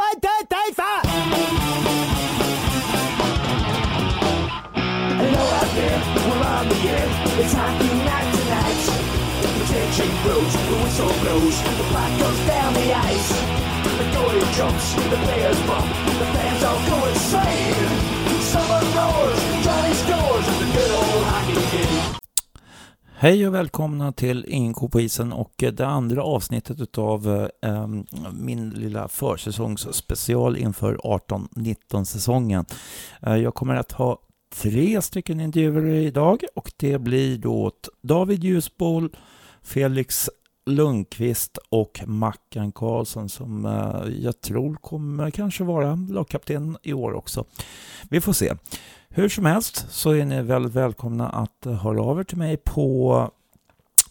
One, two, three, four! Hello out there, we're on the air. It's hockey night tonight. The tension grows, the whistle blows, the puck goes down the ice. The goalie jumps, the players bump, the fans all go insane. Hej och välkomna till Ingen ko på isen och det andra avsnittet av eh, min lilla försäsongsspecial inför 18-19 säsongen. Eh, jag kommer att ha tre stycken intervjuer idag och det blir då David Ljusbol, Felix Lundqvist och Mackan Karlsson som eh, jag tror kommer kanske vara lagkapten i år också. Vi får se. Hur som helst så är ni väldigt välkomna att eh, höra av er till mig på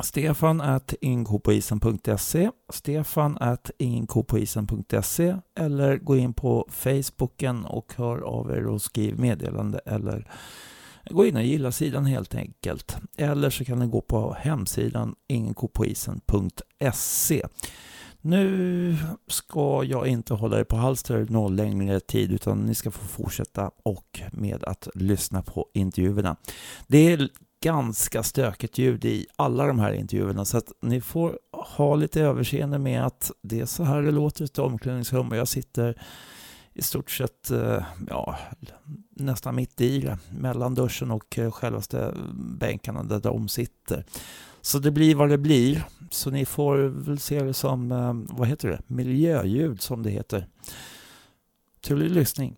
stefan at inkopoisen.se stefan at inkopoisen.se eller gå in på Facebooken och hör av er och skriv meddelande eller gå in och gilla sidan helt enkelt. Eller så kan ni gå på hemsidan ingenkopoisen.se. Nu ska jag inte hålla er på halster någon längre tid utan ni ska få fortsätta och med att lyssna på intervjuerna. Det är ganska stökigt ljud i alla de här intervjuerna så att ni får ha lite överseende med att det är så här det låter i ett omklädningsrum och jag sitter i stort sett eh, ja, nästan mitt i det, mellan duschen och eh, självaste bänkarna där de sitter. Så det blir vad det blir. Så ni får väl se det som, eh, vad heter det, miljöljud som det heter. Trevlig lyssning.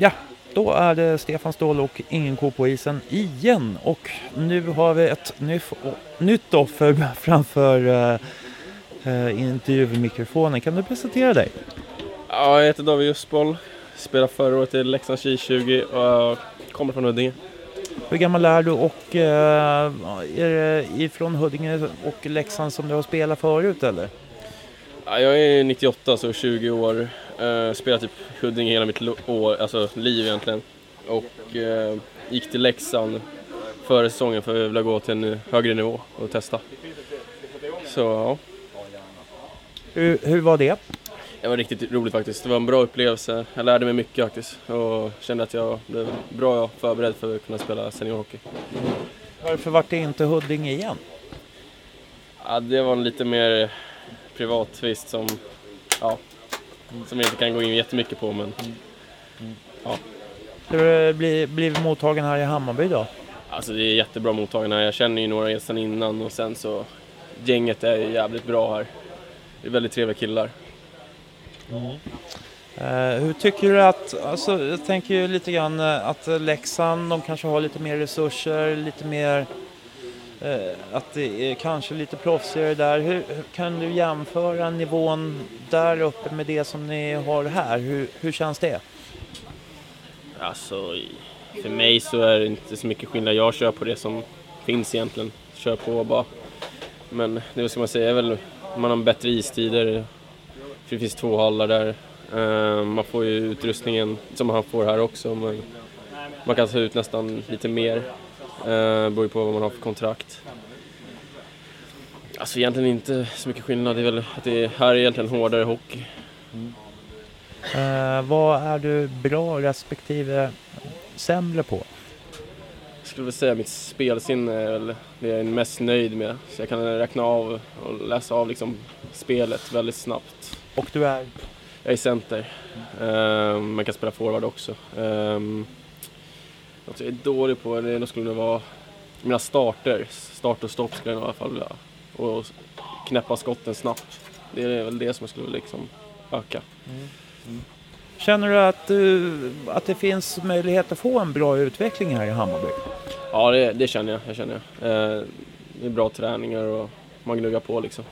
Ja, då är det Stefan Ståhl och ingen ko på isen igen. Och nu har vi ett nytt offer framför uh, uh, intervjumikrofonen. Kan du presentera dig? Ja, jag heter David Justboll. Spelade förra året i Leksands J20 och kommer från Huddinge. Hur gammal är du och uh, är det ifrån Huddinge och Leksand som du har spelat förut eller? Ja, jag är 98, så 20 år. Uh, spelat typ Huddinge hela mitt år, alltså liv egentligen. Och uh, gick till Leksand före säsongen för att jag ville gå till en högre nivå och testa. Så ja, Hur, hur var det? det var riktigt roligt faktiskt. Det var en bra upplevelse. Jag lärde mig mycket faktiskt och kände att jag blev bra förberedd för att kunna spela seniorhockey. Varför vart det inte Huddinge igen? Ja, det var en lite mer privat twist som, ja, som jag inte kan gå in jättemycket på men Hur har det bli- blivit mottagen här i Hammarby då? alltså det är jättebra mottagna. Jag känner ju några sedan innan och sen så gänget är jävligt bra här. Det är väldigt trevliga killar. Eh, hur tycker du att, alltså jag tänker ju lite grann eh, att eh, Leksand, de kanske har lite mer resurser, lite mer, eh, Eh, att det är kanske lite proffsigare där. Hur, kan du jämföra nivån där uppe med det som ni har här? Hur, hur känns det? Alltså för mig så är det inte så mycket skillnad. Jag kör på det som finns egentligen. Kör på bara. Men det vad ska man säga väl man har bättre istider. För det finns två hallar där. Eh, man får ju utrustningen som man får här också men man kan ta ut nästan lite mer. Eh, beror ju på vad man har för kontrakt. Alltså egentligen inte så mycket skillnad. Det är väl att det är, här är egentligen hårdare hockey. Eh, vad är du bra respektive sämre på? Jag skulle väl säga mitt spelsinne är väl det jag är mest nöjd med. Så jag kan räkna av och läsa av liksom spelet väldigt snabbt. Och du är? Jag är center. Ehm, man kan spela forward också. Um, något jag är dålig på det skulle det vara mina starter. Start och stopp skulle jag i alla fall vilja. Och knäppa skotten snabbt. Det är väl det som jag skulle liksom öka. Känner du att, du att det finns möjlighet att få en bra utveckling här i Hammarby? Ja, det, det känner jag. jag känner jag. Eh, det är bra träningar och man gnuggar på liksom.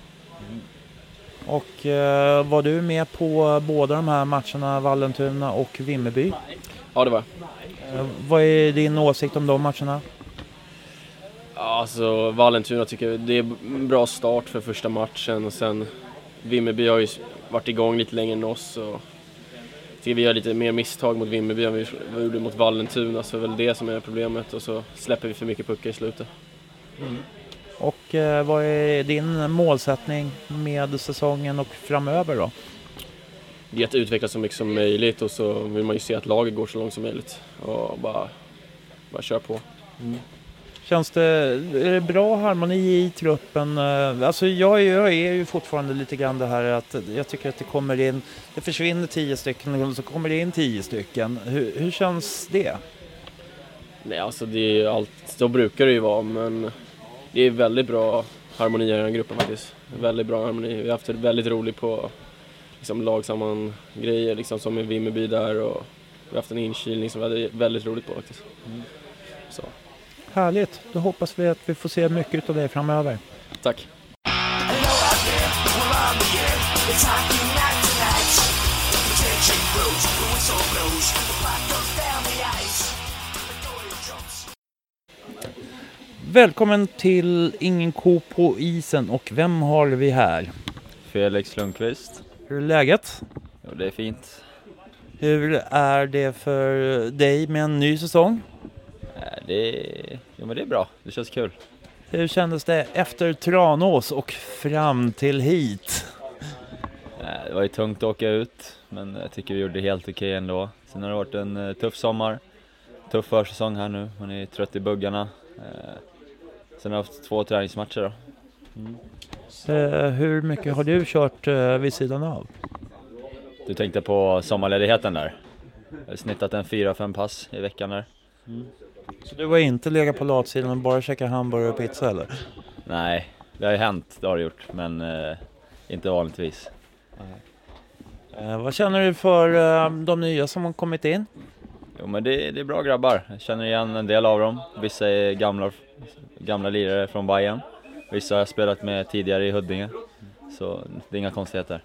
Och eh, var du med på båda de här matcherna, Vallentuna och Vimmerby? Ja, det var jag. Eh, vad är din åsikt om de matcherna? Alltså Vallentuna tycker jag det är en bra start för första matchen och sen Vimmerby har ju varit igång lite längre än oss och tycker vi gör lite mer misstag mot Vimmerby än vi gjorde mot Vallentuna, så det är väl det som är problemet och så släpper vi för mycket puckar i slutet. Och eh, vad är din målsättning med säsongen och framöver då? Det är att utveckla så mycket som möjligt och så vill man ju se att laget går så långt som möjligt och bara, bara köra på. Känns det, är det bra harmoni i truppen? Eh, Alltså jag, jag är ju fortfarande lite grann det här att jag tycker att det kommer in, det försvinner tio stycken och så kommer det in tio stycken. Hur, hur känns det? Nej, alltså det är ju allt, så brukar det ju vara men det är väldigt bra harmoni i den gruppen faktiskt. Väldigt bra harmoni. Vi har haft det väldigt roligt på liksom, lagsamman grejer liksom, som i Vimmerby där och vi har haft en inkilning som vi hade väldigt roligt på faktiskt. Så, Härligt, då hoppas vi att vi får se mycket av det framöver. tack! Välkommen till Ingen ko på isen och vem har vi här? Felix Lundqvist. Hur är läget? Jo, det är fint. Hur är det för dig med en ny säsong? Eh, Det är, jo, men det är bra. Det känns kul. Hur kändes det efter Tranås och fram till hit? Eh, Det var ju tungt att åka ut, men jag tycker vi gjorde det helt okej ändå. Sen har det varit en eh, tuff sommar. Tuff försäsong här nu. Man är trött i buggarna. Eh, Sen har jag haft två träningsmatcher då. Eh, hur mycket har du kört eh, vid sidan av? Du tänkte på sommarledigheten där? Jag har snittat en 4-5 pass i veckan där. Så du var inte legat på latsidan och bara käkat hamburgare och pizza eller? Nej, det har ju hänt, det har det gjort, men eh, inte vanligtvis. Eh, vad känner du för eh, de nya som har kommit in? Jo men det, det är bra grabbar. Jag känner igen en del av dem. Vissa är gamla, gamla lirare från Bayern. Vissa har jag spelat med tidigare i Huddinge. Så det är inga konstigheter.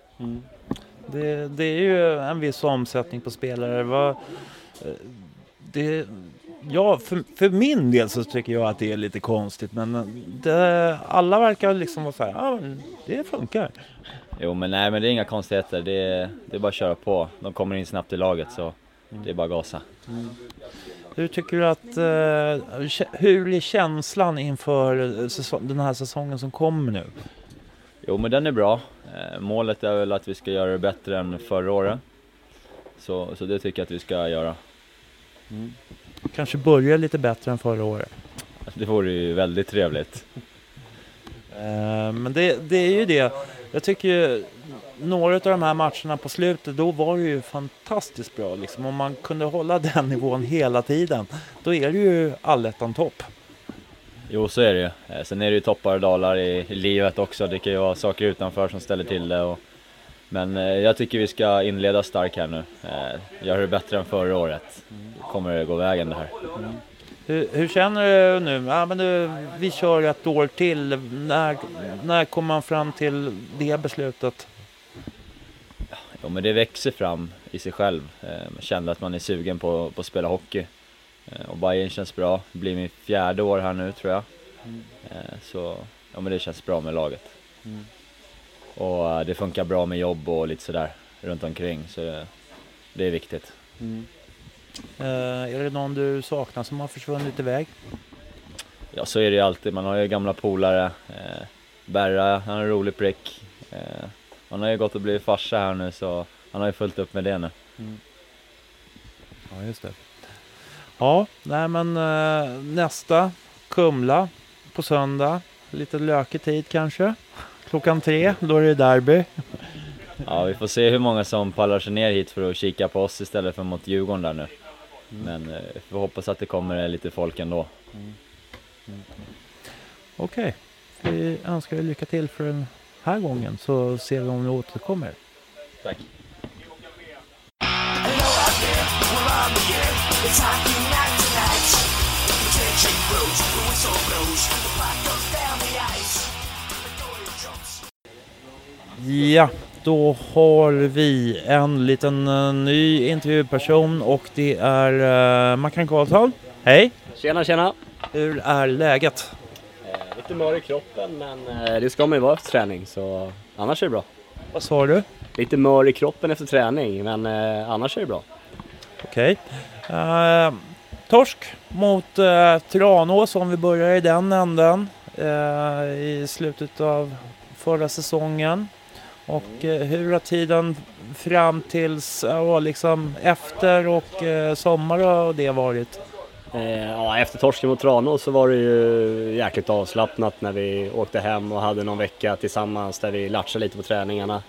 Det, det är ju en viss omsättning på spelare. Vad, eh, det, ja, för, för min del så tycker jag att det är lite konstigt men eh, det, alla verkar liksom vara så här, ja men det funkar. Jo men nej men det är inga konstigheter. Det, är- det är bara att köra på. De kommer in snabbt i laget så det är bara att gasa. Hur tycker du att, eh, hur är känslan inför säsong, den här säsongen som kommer nu? Jo men den är bra. Eh, målet är väl att vi ska göra det bättre än förra året. Så, så det tycker jag att vi ska göra. Kanske börja lite bättre än förra året. Det vore ju väldigt trevligt. Eh, Men det, det är ju det. Jag tycker ju några av de här matcherna på slutet, då var det ju fantastiskt bra. Liksom. Om man kunde hålla den nivån hela tiden, då är det ju allettan topp. Jo, så är det ju. Eh, Sen är det ju toppar och dalar i, livet också. Det kan ju vara saker utanför som ställer till det. Och, men eh, jag tycker vi ska inleda starkt här nu. Eh, göra det bättre än förra året. Kommer det gå vägen det här. Hur, hur känner du nu? Ja, men du? Vi kör ett år till. När, när kommer man fram till det beslutet? Jo, men det växer fram i sig själv. Eh, Man känner att man är sugen på, på att spela hockey. Eh, Och Bayern känns bra. Det blir min fjärde år här nu tror jag. Eh, Så ja, men det känns bra med laget. Och eh, det funkar bra med jobb och lite sådär runt omkring. Så det, det är viktigt. Eh, är det någon du saknar som har försvunnit iväg? Ja, så är det ju alltid. Man har ju gamla polare. Eh, Berra, han är en rolig prick. Eh, han har ju gått och blivit farsa här nu så han har ju fullt upp med det nu. Ja, just det. Ja, nej men eh, nästa Kumla på söndag. Lite lökig tid kanske. Klockan tre, då är det derby. Ja, vi får se hur många som pallar sig ner hit för att kika på oss istället för mot Djurgården där nu. Men eh, vi får hoppas att det kommer lite folk ändå. Okej, vi önskar er lycka till för den här gången så ser vi om ni återkommer. Tack. Ja, då har vi en liten eh, ny intervjuperson och det är uh, Mackan Karlsson. Hej! Tjena, tjena! Hur är läget? Lite mör i kroppen men eh, det ska man ju vara efter träning så annars är det bra. Vad sa du? lite mör i kroppen efter träning, men eh, annars är det bra. Okej. Eh, torsk mot eh, Tranås om vi börjar i den änden eh, i slutet av förra säsongen. Och eh, hur har tiden fram tills, ja, liksom efter och eh, sommar har det varit? Eh, ja, efter torsken mot Tranås så var det ju jäkligt avslappnat när vi åkte hem och hade någon vecka tillsammans där vi latchade lite på träningarna.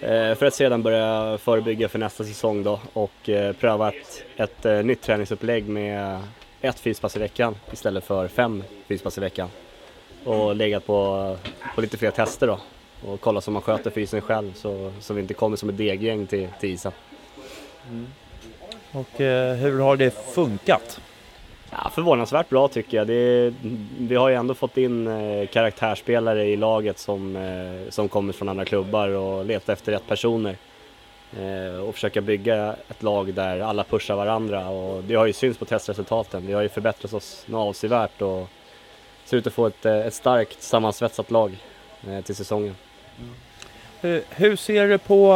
Eh, för att sedan börja förebygga för nästa säsong då och eh, pröva ett, ett eh, nytt träningsupplägg med ett fyspass i veckan istället för fem fyspass i veckan. Och legat på, på lite fler tester då och kolla så man sköter fysen själv så, så vi inte kommer som ett deggäng till, till isen. Mm. Och eh, hur har det funkat? Ja, förvånansvärt bra tycker jag. Det, vi har ju ändå fått in eh, karaktärsspelare i laget som, eh, som kommer från andra klubbar och letar efter rätt personer. Eh, och försöka bygga ett lag där alla pushar varandra och det har ju synts på testresultaten. Vi har ju förbättrat oss något avsevärt och ser ut att få ett, ett starkt sammansvetsat lag till säsongen. Hur, hur ser du på...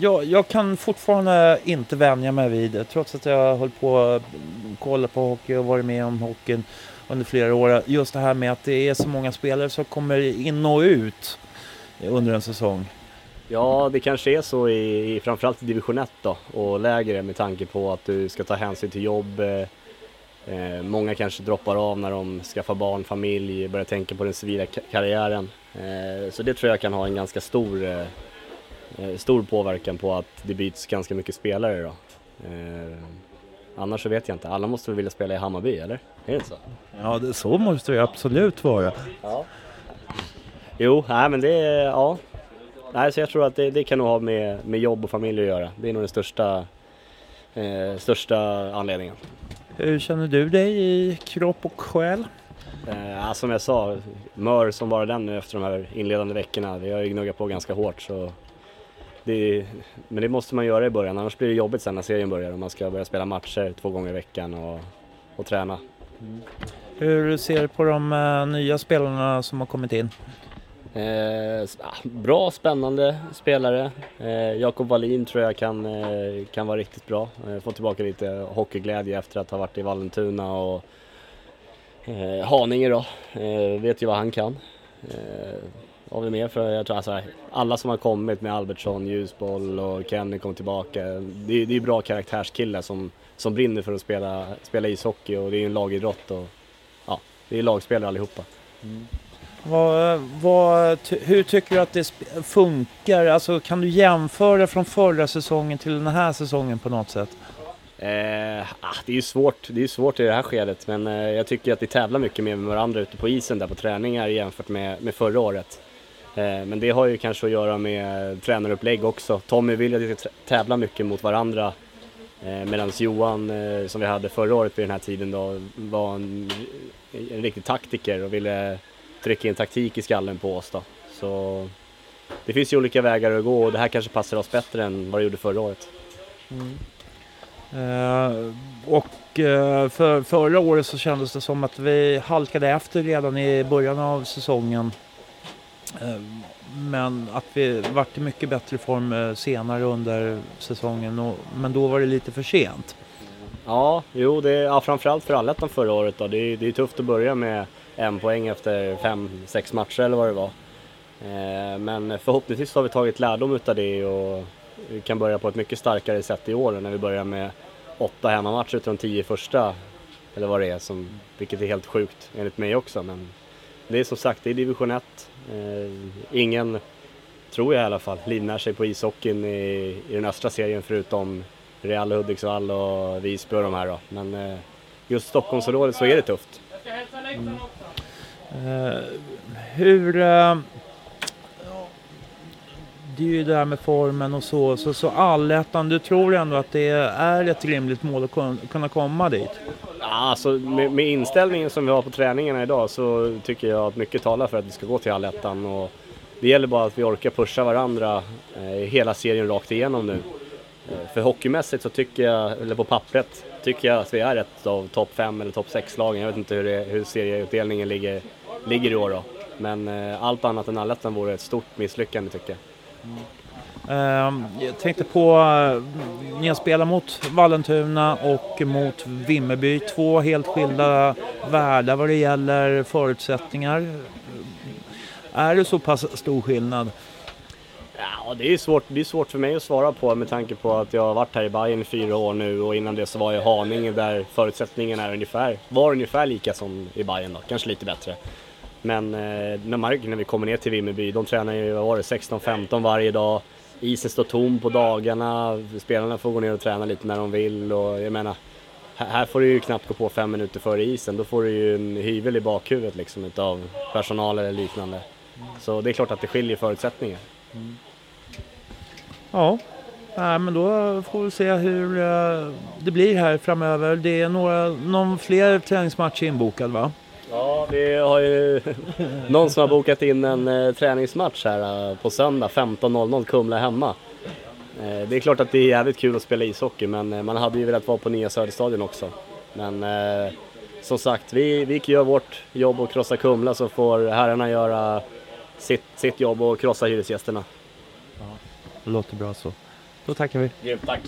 Jag, jag kan fortfarande inte vänja mig vid det trots att jag höll på att kolla på hockey och varit med om hockeyn under flera år. Just det här med att det är så många spelare som kommer in och ut under en säsong. Ja, det kanske är så i, i framförallt i division 1 då och lägre med tanke på att du ska ta hänsyn till jobb. Eh, eh, många kanske droppar av när de skaffar barn, familj, börjar tänka på den civila karriären. Eh, så det tror jag kan ha en ganska stor, eh, eh, stor påverkan på att det byts ganska mycket spelare då. Annars så vet jag inte, alla måste väl vilja spela i Hammarby eller? Är det inte så? Ja, det, så måste det absolut vara. Ja. Jo, nej men det är, ja. Nej, så jag tror att det, det kan nog ha med, med jobb och familj att göra. Det är nog den största, eh, största anledningen. Hur känner du dig i kropp och själ? Eh, ja, som jag sa, mör som bara den nu efter de här inledande veckorna. Vi har ju gnuggat på ganska hårt så det, men det måste man göra i början annars blir det jobbigt sen när serien börjar och man ska börja spela matcher två gånger i veckan och, och träna. Hur ser du på de eh, nya spelarna som har kommit in? Eh, ah, bra, spännande spelare. Eh, Jakob Wallin tror jag kan, eh, kan vara riktigt bra. Eh, få tillbaka lite hockeyglädje efter att ha varit i Vallentuna och eh, Haninge då. Eh, vet ju vad han kan. Eh, vad har vi mer för, jag tror alltså, alla som har kommit med Albertsson, Ljusboll och Kenny kom tillbaka. Det, är- det är bra karaktärskillar som, som brinner för att spela, spela ishockey och det är ju en lagidrott och ja, det är lagspelare allihopa. Mm. Vad, vad, hur tycker du att det funkar? Alltså, kan du jämföra från förra säsongen till den här säsongen på något sätt? Eh, ah, det är ju svårt, det är svårt i det här skedet men eh, jag tycker att vi tävlar mycket mer med varandra ute på isen där på träningar jämfört med, med förra året. Eh, men det har ju kanske att göra med tränarupplägg också. Tommy vill att vi ska tävla mycket mot varandra eh, medan Johan eh, som vi hade förra året vid den här tiden då var en, en riktig taktiker och ville trycka in taktik i skallen på oss då. Så det finns ju olika vägar att gå och det här kanske passar oss bättre än vad det gjorde förra året. Mm. Eh, och eh, för, förra året så kändes det som att vi halkade efter redan i början av säsongen. Eh, men att vi vart i mycket bättre form senare under säsongen. Och, men då var det lite för sent. Ja, jo, det, ja, framförallt för allettan förra året då. Det, är- det är tufft att börja med en poäng efter fem, sex matcher eller vad det var. Men förhoppningsvis har vi tagit lärdom utav det och vi kan börja på ett mycket starkare sätt i år när vi börjar med åtta hemmamatcher utav de tio första. Eller vad det är, som, vilket är helt sjukt enligt mig också. Men det är som sagt, det är division 1. Eh, ingen, tror jag i alla fall, livnär sig på ishockeyn i, i den östra serien förutom Real Hudiksvall och Visby och de här då. Men eh, just Stockholmsområdet så är det tufft. Mm. Eh, hur... Eh, det är ju det här med formen och så. Så, så allettan, du tror ändå att det är ett rimligt mål att kunna komma dit? Ja, alltså, med, med inställningen som vi har på träningarna idag så tycker jag att mycket talar för att vi ska gå till allettan. Och det gäller bara att vi orkar pusha varandra eh, hela serien rakt igenom nu. Eh, för hockeymässigt så tycker jag, eller på pappret, tycker jag att vi är ett av topp 5 eller topp 6-lagen. Jag vet inte hur, det, hur serieutdelningen ligger, ligger i år då. Men eh, allt annat än allettan vore ett stort misslyckande tycker jag. Ehm, jag tänkte på, eh, ni har spelat mot Vallentuna och mot Vimmerby. Två helt skilda världar vad det gäller förutsättningar. Är det så pass stor skillnad? Ja, det är, svårt, det är svårt för mig att svara på med tanke på att jag har varit här i Bayern i fyra år nu och innan det så var jag i Haninge där förutsättningarna är ungefär, var ungefär lika som i Bayern då, kanske lite bättre. Men eh, när, man, när vi kommer ner till Vimmerby, de tränar ju vad var det, 16-15 varje dag. Isen står tom på dagarna, spelarna får gå ner och träna lite när de vill och jag menar, här, får du ju knappt gå på fem minuter före isen, då får du ju en hyvel i bakhuvudet liksom utav personal eller liknande. Så det är klart att det skiljer förutsättningar. Ja, Nej, men då får vi se hur eh, det blir här framöver. Det är några, någon fler träningsmatch inbokad va? Ja, vi har ju någon som har bokat in en eh, träningsmatch här eh, på söndag 15.00 Kumla hemma. Eh, det är klart att det är jävligt kul att spela ishockey men eh, man hade ju velat vara på nya Söderstadion också. Men eh, som sagt, vi, vi gör vårt jobb och krossa Kumla så får herrarna göra sitt, sitt jobb och krossa hyresgästerna. Det låter bra så. Då tackar vi. Grymt, tack!